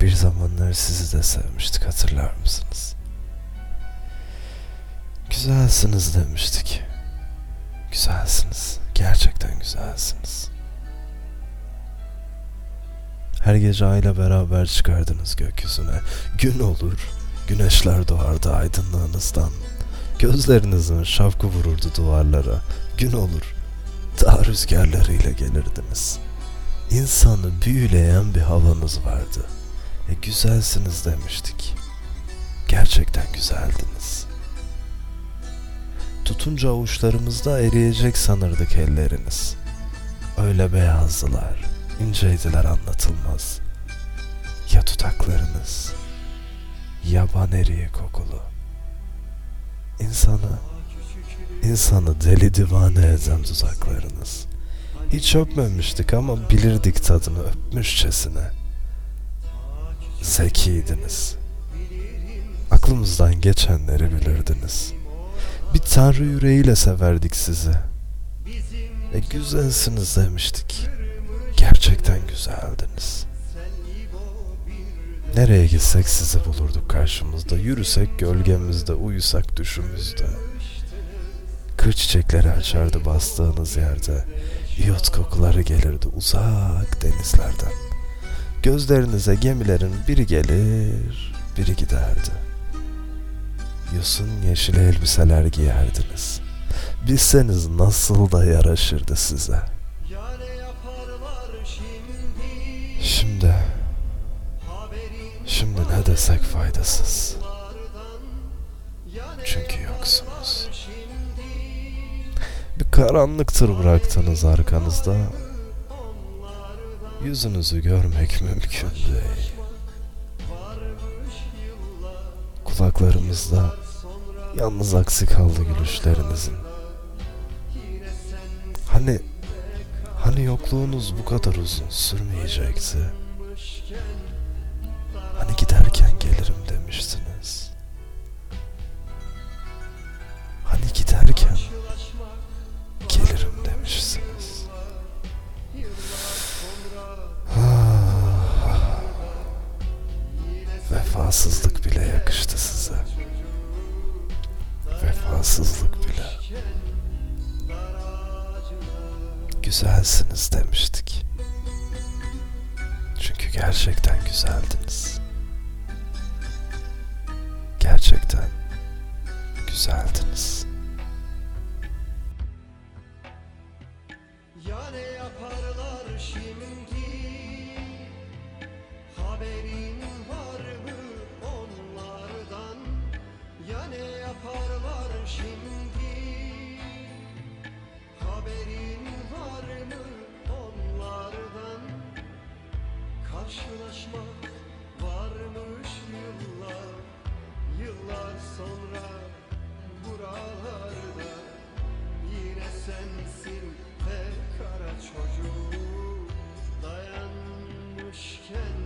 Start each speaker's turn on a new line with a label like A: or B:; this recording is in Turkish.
A: Bir zamanlar sizi de sevmiştik hatırlar mısınız? Güzelsiniz demiştik. Güzelsiniz. Gerçekten güzelsiniz. Her gece ayla beraber çıkardınız gökyüzüne. Gün olur, güneşler doğardı aydınlığınızdan. Gözlerinizin şapkı vururdu duvarlara. Gün olur, dağ rüzgarlarıyla gelirdiniz. İnsanı büyüleyen bir havanız vardı. E güzelsiniz demiştik. Gerçekten güzeldiniz. Tutunca avuçlarımızda eriyecek sanırdık elleriniz. Öyle beyazdılar, inceydiler anlatılmaz. Ya dudaklarınız, yaban eriği kokulu. İnsanı, insanı deli divane eden dudaklarınız. Hiç öpmemiştik ama bilirdik tadını öpmüşçesine. Zekiydiniz. Aklımızdan geçenleri bilirdiniz. Bir tanrı yüreğiyle severdik sizi. E güzelsiniz demiştik. Gerçekten güzeldiniz. Nereye gitsek sizi bulurduk karşımızda. Yürüsek gölgemizde, uyusak düşümüzde. Kır çiçekleri açardı bastığınız yerde. İyot kokuları gelirdi uzak denizlerden. Gözlerinize gemilerin biri gelir, biri giderdi. Yosun yeşil elbiseler giyerdiniz. Bilseniz nasıl da yaraşırdı size. Şimdi, şimdi ne desek faydasız. Çünkü yoksunuz. Bir karanlıktır bıraktınız arkanızda. Yüzünüzü görmek mümkün değil. Kulaklarımızda yalnız aksi kaldı gülüşlerinizin. Hani hani yokluğunuz bu kadar uzun sürmeyecekti. Hani giderken Vefasızlık bile yakıştı size. Vefasızlık bile. Güzelsiniz demiştik. Çünkü gerçekten güzeldiniz. Gerçekten güzeldiniz.
B: Ya ne yaparlar şimdi Karşılaşmak varmış yıllar Yıllar sonra buralarda. Yine sensin be kara çocuk Dayanmışken